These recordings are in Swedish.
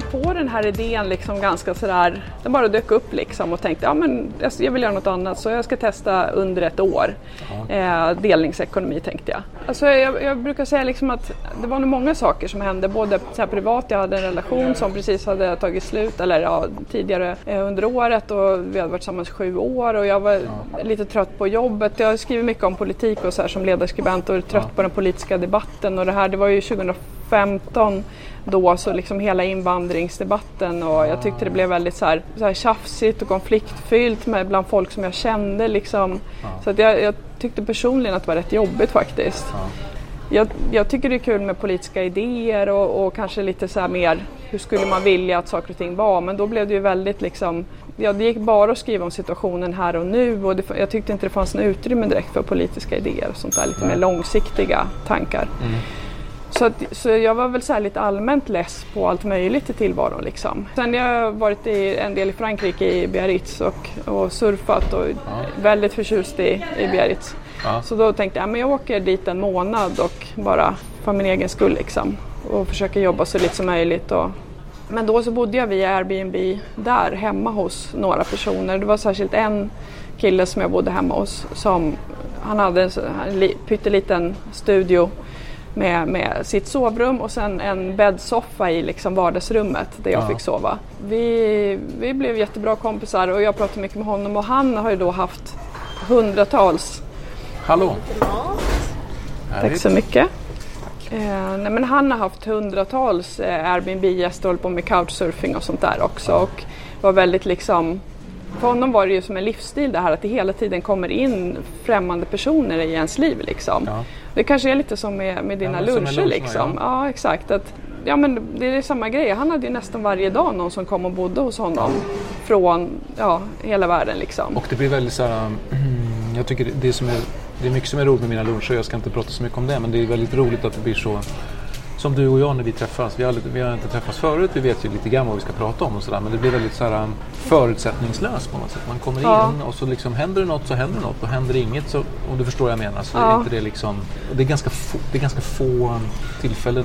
ju på den här idén liksom ganska sådär, den bara dök upp liksom och tänkte ja men jag vill göra något annat så jag ska testa under ett år. Eh, delningsekonomi tänkte jag. Alltså jag, jag brukar säga liksom att det var nog många saker som hände, både så privat, jag hade en relation som precis hade tagit slut eller ja, tidigare eh, under året och vi hade varit tillsammans sju år och jag var lite trött på jobbet. Jag har skrivit mycket om politik och så här som ledarskribent och trött på den politiska debatten och det här, det var ju 2015 då så liksom hela invandringsdebatten och jag tyckte det blev väldigt så här, så här tjafsigt och konfliktfyllt med bland folk som jag kände liksom. Så att jag, jag tyckte personligen att det var rätt jobbigt faktiskt. Jag, jag tycker det är kul med politiska idéer och, och kanske lite så här mer hur skulle man vilja att saker och ting var men då blev det ju väldigt liksom Ja, det gick bara att skriva om situationen här och nu och det, jag tyckte inte det fanns något utrymme direkt för politiska idéer och sånt där lite mer långsiktiga tankar. Så, att, så jag var väl så lite allmänt less på allt möjligt i tillvaron. Liksom. Sen har jag varit i, en del i Frankrike i Biarritz och, och surfat och väldigt förtjust i, i Biarritz. Så då tänkte jag men jag åker dit en månad och bara för min egen skull liksom. Och försöker jobba så lite som möjligt. Och, men då så bodde jag via Airbnb där hemma hos några personer. Det var särskilt en kille som jag bodde hemma hos som han hade en, en li- pytteliten studio med, med sitt sovrum och sen en bäddsoffa i liksom vardagsrummet där jag fick sova. Vi, vi blev jättebra kompisar och jag pratade mycket med honom och han har ju då haft hundratals Hallå! Tack så mycket. Eh, nej, men han har haft hundratals eh, Airbnb-gäster och hållit på med couchsurfing och sånt där också. Och var väldigt liksom, för honom var det ju som en livsstil det här att det hela tiden kommer in främmande personer i ens liv. Liksom. Det kanske är lite som med, med dina Ja, luncher. luncherna, Liksom. Ja. exakt. Att, ja, men det är samma grej. Han hade ju nästan varje dag någon som kom och bodde hos honom från ja, hela världen. Liksom. Och det blir väldigt så här, mm, jag tycker det, som är, det är mycket som är roligt med mina luncher, jag ska inte prata så mycket om det, men det är väldigt roligt att det blir så som du och jag när vi träffas. Vi har, vi har inte träffats förut, vi vet ju lite grann vad vi ska prata om och sådär, men det blir väldigt så här, um, förutsättningslöst på något sätt. Man kommer Ja. in och så liksom händer det något så händer det något och händer det inget så, om du förstår vad jag menar, så Ja. är inte det liksom, det är ganska få, det är ganska få um, tillfällen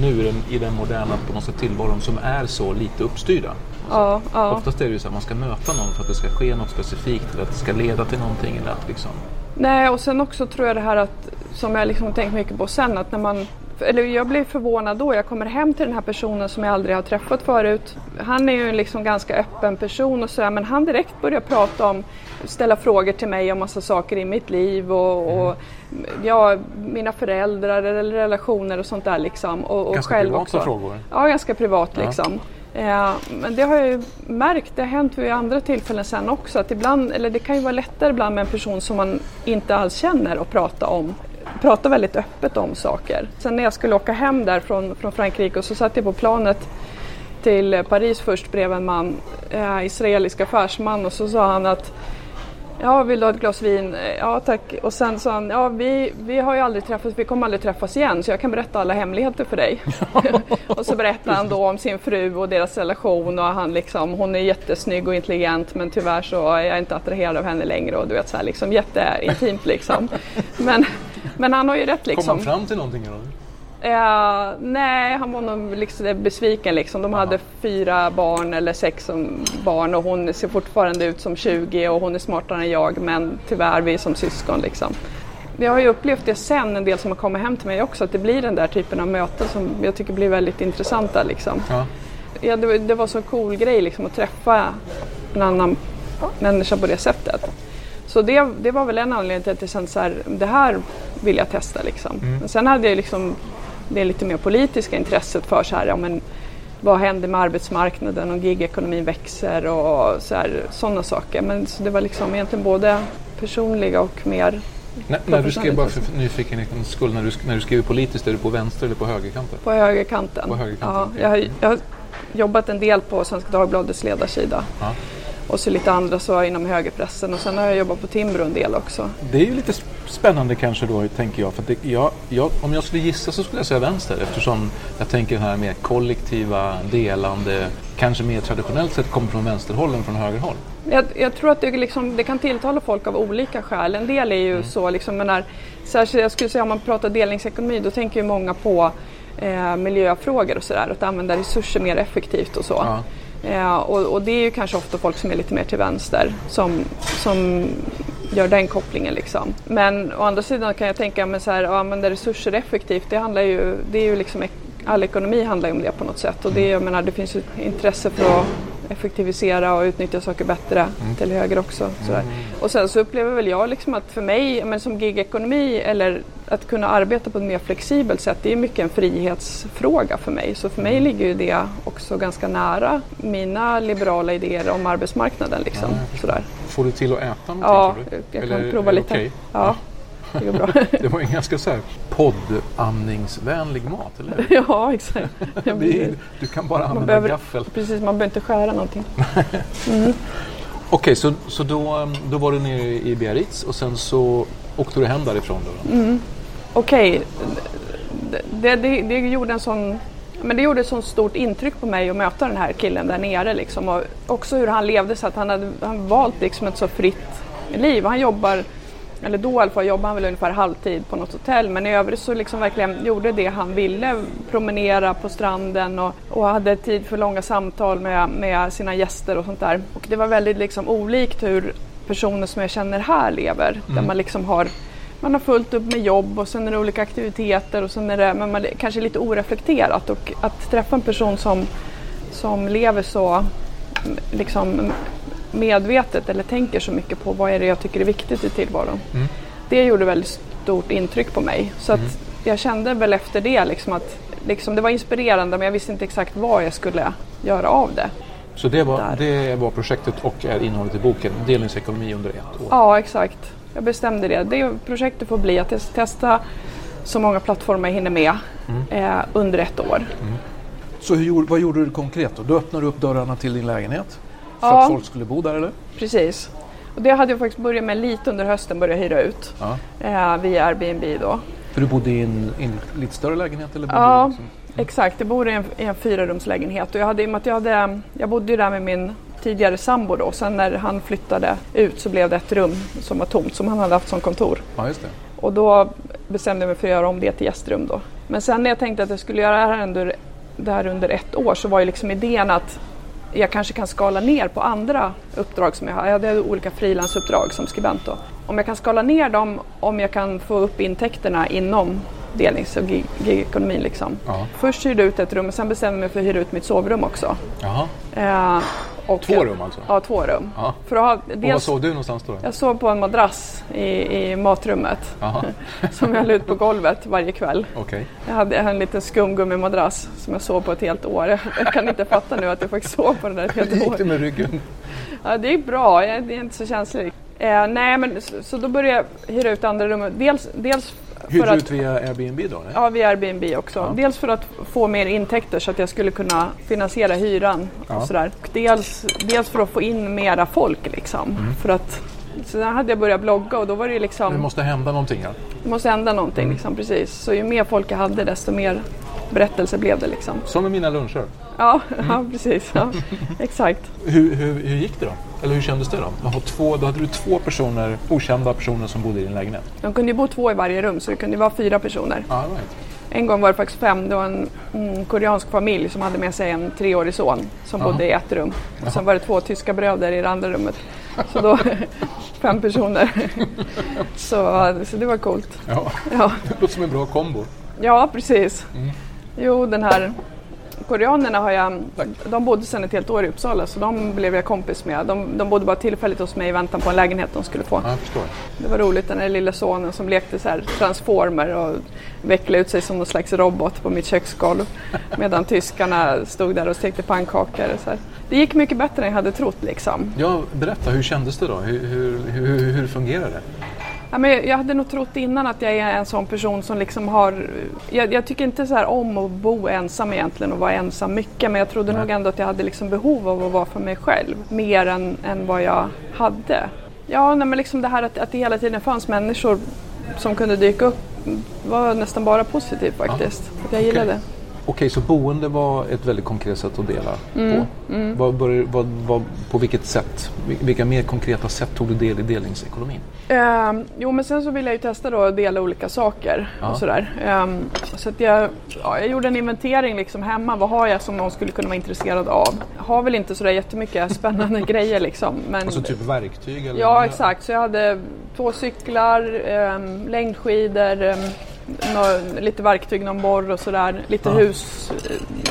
nu i den, i den moderna på något sätt tillvaron som är så lite uppstyrda. Ja, ja. Oftast är det ju så att man ska möta någon för att det ska ske något specifikt eller att det ska leda till någonting. Eller att liksom... Nej, och sen också tror jag det här att, som jag liksom tänkt mycket på sen, att när man eller jag blir förvånad då, jag kommer hem till den här personen som jag aldrig har träffat förut. Han är ju en liksom ganska öppen person och sådär, men han direkt börjar prata om, ställa frågor till mig om massa saker i mitt liv och, och ja, mina föräldrar eller relationer och sånt där liksom. Och, och Ganska själv privata också. frågor. Ja, ganska privat Ja. liksom. Eh, men det har jag ju märkt, det har hänt vid andra tillfällen sen också, att ibland, eller det kan ju vara lättare ibland med en person som man inte alls känner att prata om prata väldigt öppet om saker. Sen när jag skulle åka hem där från, från Frankrike och så satt jag på planet till Paris först bredvid en man, eh, israelisk affärsman och så sa han att Ja, vill du ha ett glas vin? Ja, tack. Och sen sa han, ja, vi, vi har ju aldrig träffats, vi kommer aldrig träffas igen så jag kan berätta alla hemligheter för dig. och så berättade han då om sin fru och deras relation och han liksom, hon är jättesnygg och intelligent men tyvärr så är jag inte attraherad av henne längre och du vet så här liksom jätteintimt liksom. Men, men han har ju rätt liksom. Kom han fram till någonting? Då? Uh, nej, han var nog liksom besviken. Liksom. De Aha. hade fyra barn eller sex barn och hon ser fortfarande ut som 20 och hon är smartare än jag men tyvärr vi är som syskon. Liksom. Jag har ju upplevt det sen, en del som har kommit hem till mig också, att det blir den där typen av möten som jag tycker blir väldigt intressanta. Liksom. Ja. Ja, det, det var så cool grej liksom, att träffa en annan människa på det sättet. Så det, det var väl en anledning till att jag kände så här, det här vill jag testa. Liksom. Mm. Men sen hade jag liksom det lite mer politiska intresset för så här, ja, men, vad händer med arbetsmarknaden och gigekonomin växer och sådana saker. Men så det var liksom egentligen både personliga och mer när, när du skrev, bara för nyfikenhetens skull, när du, när du skriver politiskt, är du på vänster eller på högerkanten? På högerkanten. På högerkanten. Ja, jag, har, jag har jobbat en del på Svenska Dagbladets ledarsida. Ja och så lite andra så inom högerpressen och sen har jag jobbat på Timbro en del också. Det är ju lite spännande kanske då tänker jag. För det, jag, jag, om jag skulle gissa så skulle jag säga vänster eftersom jag tänker den här mer kollektiva, delande, kanske mer traditionellt sett kommer från vänsterhåll än från högerhåll. Jag, jag tror att det, liksom, det, kan tilltala folk av olika skäl. En del är ju mm. så, liksom, men när, särskilt jag skulle säga om man pratar delningsekonomi då tänker ju många på eh, miljöfrågor och sådär, att använda resurser mer effektivt och så. Ja. Eh, och, och, det är ju kanske ofta folk som är lite mer till vänster som, som gör den kopplingen. Liksom. Men å andra sidan kan jag tänka mig så här, att använda resurser effektivt, det handlar ju, det är ju liksom, all ekonomi handlar ju om det på något sätt och det, jag menar, det finns ju intresse för att effektivisera och utnyttja saker bättre mm. till höger också. Mm. Och sen så upplever väl jag liksom att för mig, men som gigekonomi eller att kunna arbeta på ett mer flexibelt sätt, det är mycket en frihetsfråga för mig. Så för mig mm. ligger ju det också ganska nära mina liberala idéer om arbetsmarknaden. Liksom. Ja, Sådär. Får du till att äta någonting? Ja, jag kan eller prova lite. Okay? Ja. Det går bra. det var en ganska så här poddamningsvänlig mat, eller hur? Ja, exakt. Är, du kan bara använda behöver, gaffel. Precis, man behöver inte skära någonting. Mm. Okej, okay, så, så då, då var du nere i Biarritz och sen så åkte du hem därifrån? Då? Mm. Okej, okay. det, det, det, gjorde en sån men det gjorde ett sånt stort intryck på mig att möta den här killen där nere. Liksom. Och också hur han levde, så att han hade han valt liksom ett så fritt liv. Han jobbar eller då i alla fall jobbade han väl ungefär halvtid på något hotell men i övrigt så liksom verkligen gjorde det han ville, promenera på stranden och, och hade tid för långa samtal med, med sina gäster och sånt där. Och det var väldigt liksom olikt hur personer som jag känner här lever, mm. där man liksom har man har fullt upp med jobb och sen är det olika aktiviteter och sen är det men man, kanske lite oreflekterat och att träffa en person som, som lever så liksom medvetet eller tänker så mycket på vad är det jag tycker är viktigt i tillvaron. Mm. Det gjorde väldigt stort intryck på mig. Så att mm. jag kände väl efter det liksom att liksom, det var inspirerande men jag visste inte exakt vad jag skulle göra av det. Så det var, det var projektet och är innehållet i boken, delningsekonomi under ett år? Ja, exakt. Jag bestämde det. det projektet får bli att testa så många plattformar jag hinner med mm. eh, under ett år. Mm. Så hur, vad gjorde du konkret då? Du öppnade upp dörrarna till din lägenhet? För ja. att folk skulle bo där eller? Precis. Och det hade jag faktiskt börjat med lite under hösten, börja hyra ut ja. eh, via Airbnb då. För du bodde i en, en lite större lägenhet? Eller ja, liksom? exakt. Jag bodde i en, i en fyrarumslägenhet och jag, hade, i och jag, hade, jag bodde där med min tidigare sambo då. Sen när han flyttade ut så blev det ett rum som var tomt som han hade haft som kontor. Ja, just det. Och då bestämde jag mig för att göra om det till gästrum då. Men sen när jag tänkte att jag skulle göra det här under, det här under ett år så var ju liksom idén att jag kanske kan skala ner på andra uppdrag som jag har. Jag hade olika frilansuppdrag som skribent då. Om jag kan skala ner dem, om jag kan få upp intäkterna inom delnings och gigekonomin. Liksom. Först hyrde jag ut ett rum och sen bestämde jag mig för att hyra ut mitt sovrum också. Eh, och två rum alltså? Ja, två rum. För att ha, dels, och var sov du någonstans då? Jag sov på en madrass i, i matrummet som jag la ut på golvet varje kväll. Okay. Jag hade en liten skumgummimadrass som jag sov på ett helt år. Jag, kan inte fatta nu att jag faktiskt sov på den där ett helt år. Hur gick det med ryggen? Ja, det gick bra. Jag, det är inte så känsligt. Eh, nej, men så, så, då började jag hyra ut andra rum. Dels, dels Hyrde du ut via Airbnb då? Nej? Ja, via Airbnb också. Ja. Dels för att få mer intäkter så att jag skulle kunna finansiera hyran. Ja. Och sådär. Dels, dels för att få in mera folk liksom. Mm. För att Sen hade jag börjat blogga och då var det liksom... Det måste hända någonting ja. Det måste hända någonting liksom, precis. Så ju mer folk jag hade desto mer berättelser blev det liksom. Som med mina luncher. Ja, ja precis. Ja, exakt. Hur, hur, hur gick det då? Eller hur kändes det då? Du har två, då hade du två personer, okända personer som bodde i din lägenhet. De kunde ju bo två i varje rum så det kunde vara fyra personer. All right. En gång var det faktiskt fem. Det var en mm, koreansk familj som hade med sig en treårig son som Jaha. bodde i ett rum. Och sen var det två tyska bröder i det andra rummet. Så då fem personer. så, så det var coolt. Ja, Ja, det låter som en bra kombo. ja precis. Jo, den här koreanerna har jag, de bodde sedan ett helt år i Uppsala så de blev jag kompis med. De, de bodde bara tillfälligt hos mig i väntan på en lägenhet de skulle få. Det var roligt den där lilla sonen som lekte så här transformer och vecklade ut sig som någon slags robot på mitt köksgolv. Medan tyskarna stod där och stekte pannkakor. Så här. Det gick mycket bättre än jag hade trott liksom. Ja, berätta, hur kändes det då? Hur, hur, hur, hur, fungerar det? Ja, men jag hade nog trott innan att jag är en sån person som liksom har... Jag, jag tycker inte så om att bo ensam egentligen och vara ensam mycket men jag trodde Nej. nog ändå att jag hade liksom behov av att vara för mig själv mer än, än vad jag hade. Ja, nej, men liksom det här att, att det hela tiden fanns människor som kunde dyka upp var nästan bara positivt faktiskt. Att jag gillade det. Okej, så boende var ett väldigt konkret sätt att dela på. Vad, bör- vad, vad, på vilket sätt? Vil- Vilka mer konkreta sätt tog du del i delningsekonomin? Ehm, jo men sen så ville jag ju testa då att dela olika saker Ja. och sådär. Ehm, så att jag, ja, jag gjorde en inventering liksom hemma. Vad har jag som någon skulle kunna vara intresserad av? Jag har väl inte sådär jättemycket spännande grejer liksom. Men, Alltså typ verktyg? Eller ja exakt, så jag hade två cyklar, um, längdskidor, lite verktyg, någon borr och sådär. Lite Ja. hus,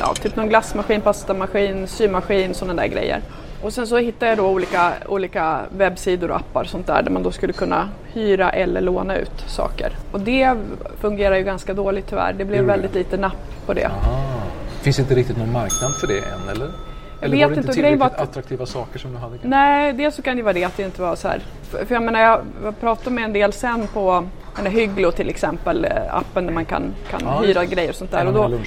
ja, typ någon glassmaskin, pastamaskin, symaskin, sådana där grejer. Och sen så hittade jag då olika, olika webbsidor och appar och sånt där där man då skulle kunna hyra eller låna ut saker. Och det fungerar ju ganska dåligt tyvärr. Det blev väldigt lite napp på det. Ah. Finns inte riktigt någon marknad för det än eller? Eller vet var det inte, grejen var tillräckligt att- attraktiva saker som du hade? kanske? Nej, dels så kan det vara det att det inte var så här. För, för jag menar, jag, pratade med en del sen på den Hygglo till exempel, eh, appen där man kan, kan Ja, hyra grejer och sånt där. Och då. Mm.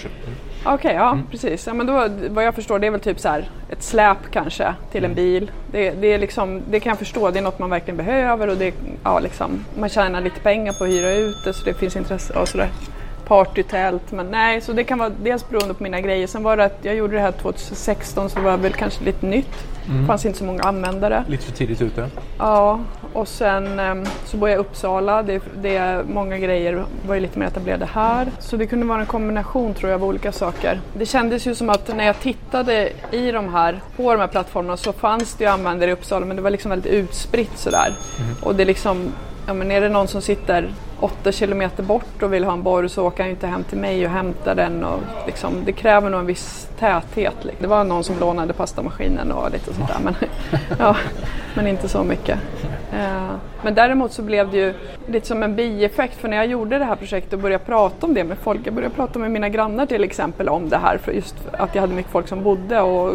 Okej, ja precis. Ja, men då, vad jag förstår det är väl typ så här ett släp kanske till Mm. en bil. Det, det, är liksom, det kan jag förstå, det är något man verkligen behöver och det, ja, liksom, man tjänar lite pengar på att hyra ut det så det finns intresse och sådär. Partytält, men nej, så det kan vara dels beroende på mina grejer. Sen var det att jag gjorde det här 2016 så det var väl kanske lite nytt. Mm. Det fanns inte så många användare. Lite för tidigt ute. Ja, och sen ehm, så bor jag i Uppsala. Det, det är många grejer var ju lite mer etablerade här. Så det kunde vara en kombination tror jag av olika saker. Det kändes ju som att när jag tittade i de här, på de här plattformarna så fanns det ju användare i Uppsala men det var liksom väldigt utspritt sådär. Och det liksom, ja men är det någon som sitter åtta kilometer bort och vill ha en borr så åker han inte hem till mig och hämtar den. Och liksom, det kräver nog en viss täthet. liksom. Det var någon som lånade pastamaskinen och lite sånt där. Men, ja, men inte så mycket. Eh, Men däremot så blev det ju lite som en bieffekt för när jag gjorde det här projektet och började prata om det med folk. Jag började prata med mina grannar till exempel om det här för just att jag hade mycket folk som bodde och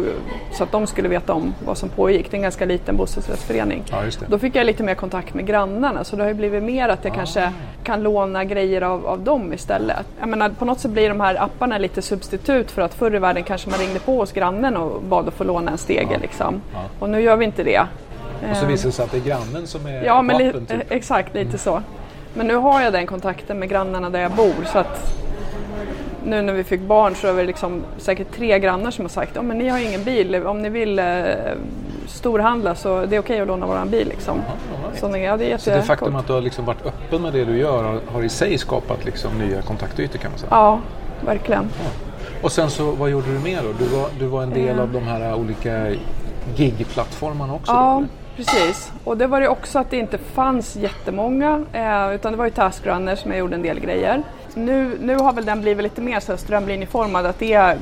så att de skulle veta om vad som pågick. Det är en ganska liten bostadsrättsförening. Ja. Då fick jag lite mer kontakt med grannarna så det har ju blivit mer att jag kanske kan låna grejer av, av dem istället. Jag menar, på något sätt blir de här apparna lite substitut för att förr i världen kanske man ringde på hos grannen och bad att få låna en stege. Liksom. Ja. Och nu gör vi inte det. Och så Eh, visar det sig att det är grannen som är Ja, men vapen, typ. eh, exakt lite så. Men nu har jag den kontakten med grannarna där jag bor så att nu när vi fick barn så är det liksom säkert tre grannar som har sagt ja men ni har ingen bil, om ni vill eh, storhandla så det är okej att låna våran bil liksom. all right. Så det, ja, det är Så det faktum att du har liksom varit öppen med det du gör har, har i sig skapat liksom nya kontaktytor kan man säga. Ja, verkligen. Och sen så, vad gjorde du mer då? Du var, du var en del av de här olika gig-plattformarna också? då, Ja, eller? precis. Och det var det också att det inte fanns jättemånga eh, utan det var ju Taskrunner som jag gjorde en del grejer. Nu, nu har väl den blivit lite mer så strömlinjeformad att det är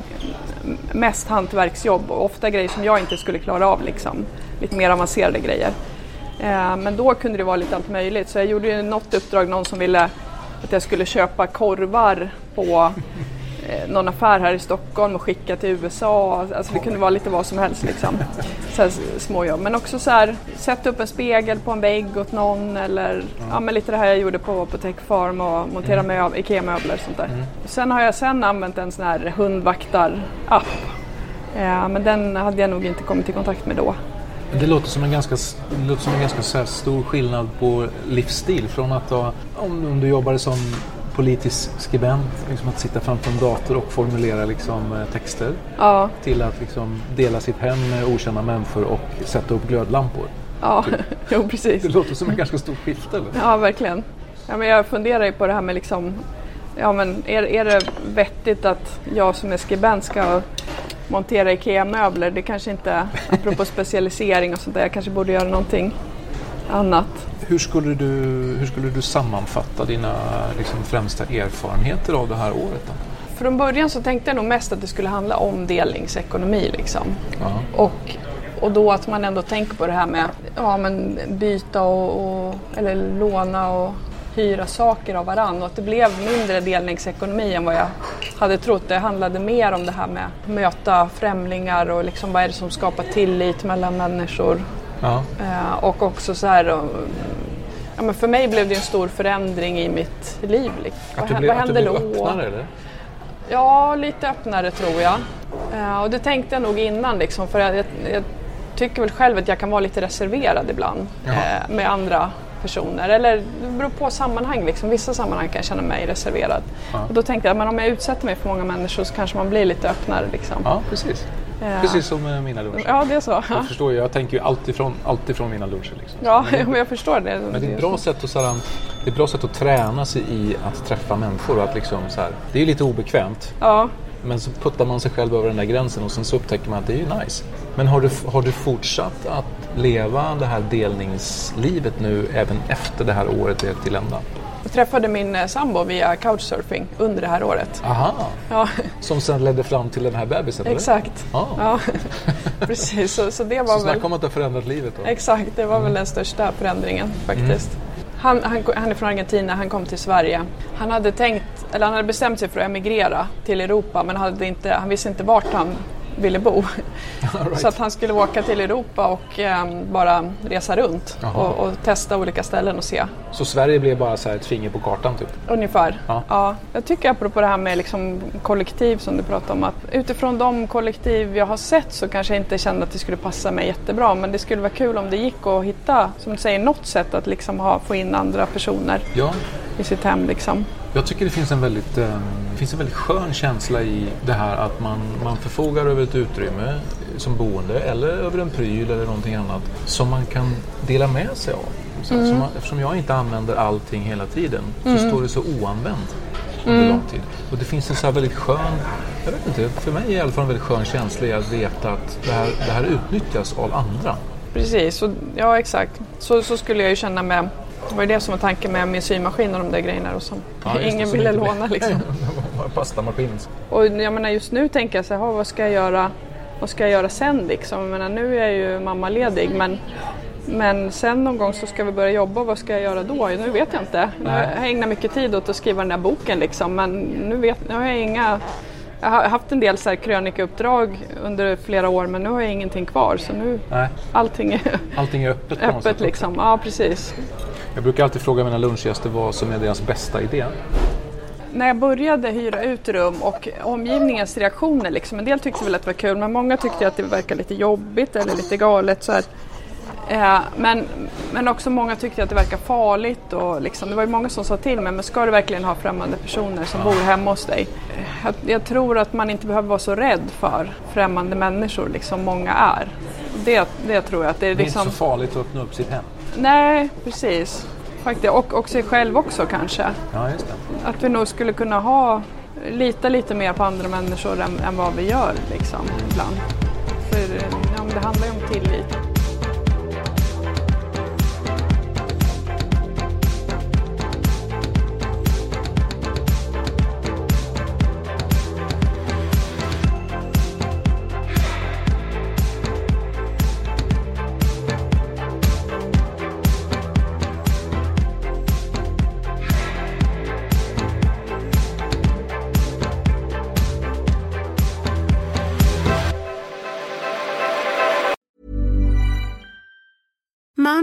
mest hantverksjobb och ofta grejer som jag inte skulle klara av liksom. Lite mer avancerade grejer. Eh, men då kunde det vara lite allt möjligt så jag gjorde ju något uppdrag, någon som ville att jag skulle köpa korvar på någon affär här i Stockholm och skicka till USA. Alltså det kunde vara lite vad som helst liksom. Så här småjobb. Men också så här, sätta upp en spegel på en vägg åt någon eller ja, men lite det här jag gjorde på, på Tech Farm och montera möb- IKEA-möbler och sånt där. Och sen har jag sen använt en sån här hundvaktar-app. Eh, men den hade jag nog inte kommit i kontakt med då. Det låter som en ganska, låter som en ganska stor skillnad på livsstil. Från att ha, om, om du jobbade som politisk skribent, liksom att sitta framför en dator och formulera liksom, eh, texter. Ja, Till att liksom dela sitt hem med okända människor och sätta upp glödlampor. ja. jo precis. Det låter som en ganska stor skifte. Eller? Ja, verkligen. Ja, men jag funderar ju på det här med liksom, ja men är, är det vettigt att jag som är skribent ska montera IKEA-möbler? Det kanske inte, apropå specialisering och sånt där, jag kanske borde göra någonting annat. Hur skulle du, hur skulle du sammanfatta dina liksom, främsta erfarenheter av det här året? Då? Från början så tänkte jag nog mest att det skulle handla om delningsekonomi liksom. Och, och då att man ändå tänker på det här med ja, men byta och, och, eller låna och hyra saker av varann och att det blev mindre delningsekonomi än vad jag hade trott. Det handlade mer om det här med att möta främlingar och liksom vad är det som skapar tillit mellan människor. Ja. Eh, och också så här, ja, men för mig blev det en stor förändring i mitt liv. Liksom. Att du blev, vad att du hände blev då? öppnare eller? Ja, lite öppnare tror jag. Eh, och det tänkte jag nog innan liksom, för jag, jag, tycker väl själv att jag kan vara lite reserverad ibland Jaha. eh, med andra personer. Eller det beror på sammanhang. Liksom. Vissa sammanhang kan jag känna mig reserverad. Ja. Och då tänkte jag att om jag utsätter mig för många människor så kanske man blir lite öppnare. Liksom. Ja, precis. Eh, Precis som med mina luncher. Ja, det är så. Jag förstår jag tänker ju alltid från, alltid från mina luncher. Liksom. Ja, men jag förstår det. Men det är ett bra sätt att, så här, det är ett bra sätt att träna sig i att träffa människor. Och att liksom, så här, det är ju lite obekvämt. Ja, Men så puttar man sig själv över den där gränsen och sen så upptäcker man att det är ju nice. Men har du, har du fortsatt att leva det här delningslivet nu även efter det här året är till ända? Träffade min eh, sambo via couchsurfing under det här året. Aha! Ja, Som sen ledde fram till den här bebisen? exakt. Ja. Ja, precis. Så, så det Så var väl... snacka om att det har förändrat livet då. Exakt, det var väl den största förändringen faktiskt. Han, han, han är från Argentina, han kom till Sverige. Han hade tänkt, eller han hade bestämt sig för att emigrera till Europa men hade inte, han visste inte vart han ville bo. Så att han skulle åka till Europa och ehm, bara resa runt och, och testa olika ställen och se. Så Sverige blev bara så ett finger på kartan typ? Ungefär. Ja. Ja. jag tycker apropå det här med liksom kollektiv som du pratade om att utifrån de kollektiv jag har sett så kanske jag inte kände att det skulle passa mig jättebra men det skulle vara kul om det gick att hitta, som du säger, något sätt att liksom ha, få in andra personer Ja, i sitt hem. Liksom. Jag tycker det finns en väldigt, eh, finns en väldigt skön känsla i det här att man, man förfogar över ett utrymme som boende eller över en pryl eller någonting annat som man kan dela med sig av. Så, så man, eftersom jag inte använder allting hela tiden så står det så oanvänt under lång tid. Och det finns en så väldigt skön, jag vet inte, för mig i alla fall en väldigt skön känsla i att veta att det här, det här utnyttjas av andra. Precis, och, ja exakt. Så, så skulle jag ju känna med, det var ju det som var tanken med min symaskin och de där grejerna och som Ja, det, ingen som ville låna. Liksom. Pastamaskin. Och jag menar just nu tänker jag så här, "Ha, vad ska jag göra, vad ska jag göra sen liksom? Jag menar nu är jag ju mammaledig men, men sen någon gång så ska vi börja jobba, vad ska jag göra då? Nu vet jag inte. Nej. jag ägnat mycket tid åt att skriva den där boken liksom men nu, vet, nu har jag inga jag har haft en del så här krönikauppdrag under flera år men nu har jag ingenting kvar så nu Nej, allting är allting är öppet öppet liksom. Ja precis. Jag brukar alltid fråga mina lunchgäster vad som är deras bästa idé. när jag började hyra ut rum och omgivningens reaktioner, liksom, en del tyckte väl att det var kul men många tyckte att det verkade lite jobbigt eller lite galet. Så här. Eh, men, men också många tyckte att det verkar farligt och liksom, det var ju många som sa till mig, men ska du verkligen ha främmande personer som bor hemma hos dig? Jag, jag tror att man inte behöver vara så rädd för främmande människor, liksom många är. Det, det tror jag att det är Det är liksom... inte så farligt att öppna upp sitt hem. Nej, precis. Faktiskt. Och, och sig själv också kanske. Ja, just det. Att vi nog skulle kunna ha, lita lite mer på andra människor än, än vad vi gör liksom, ibland. För ja, det handlar ju om tillit.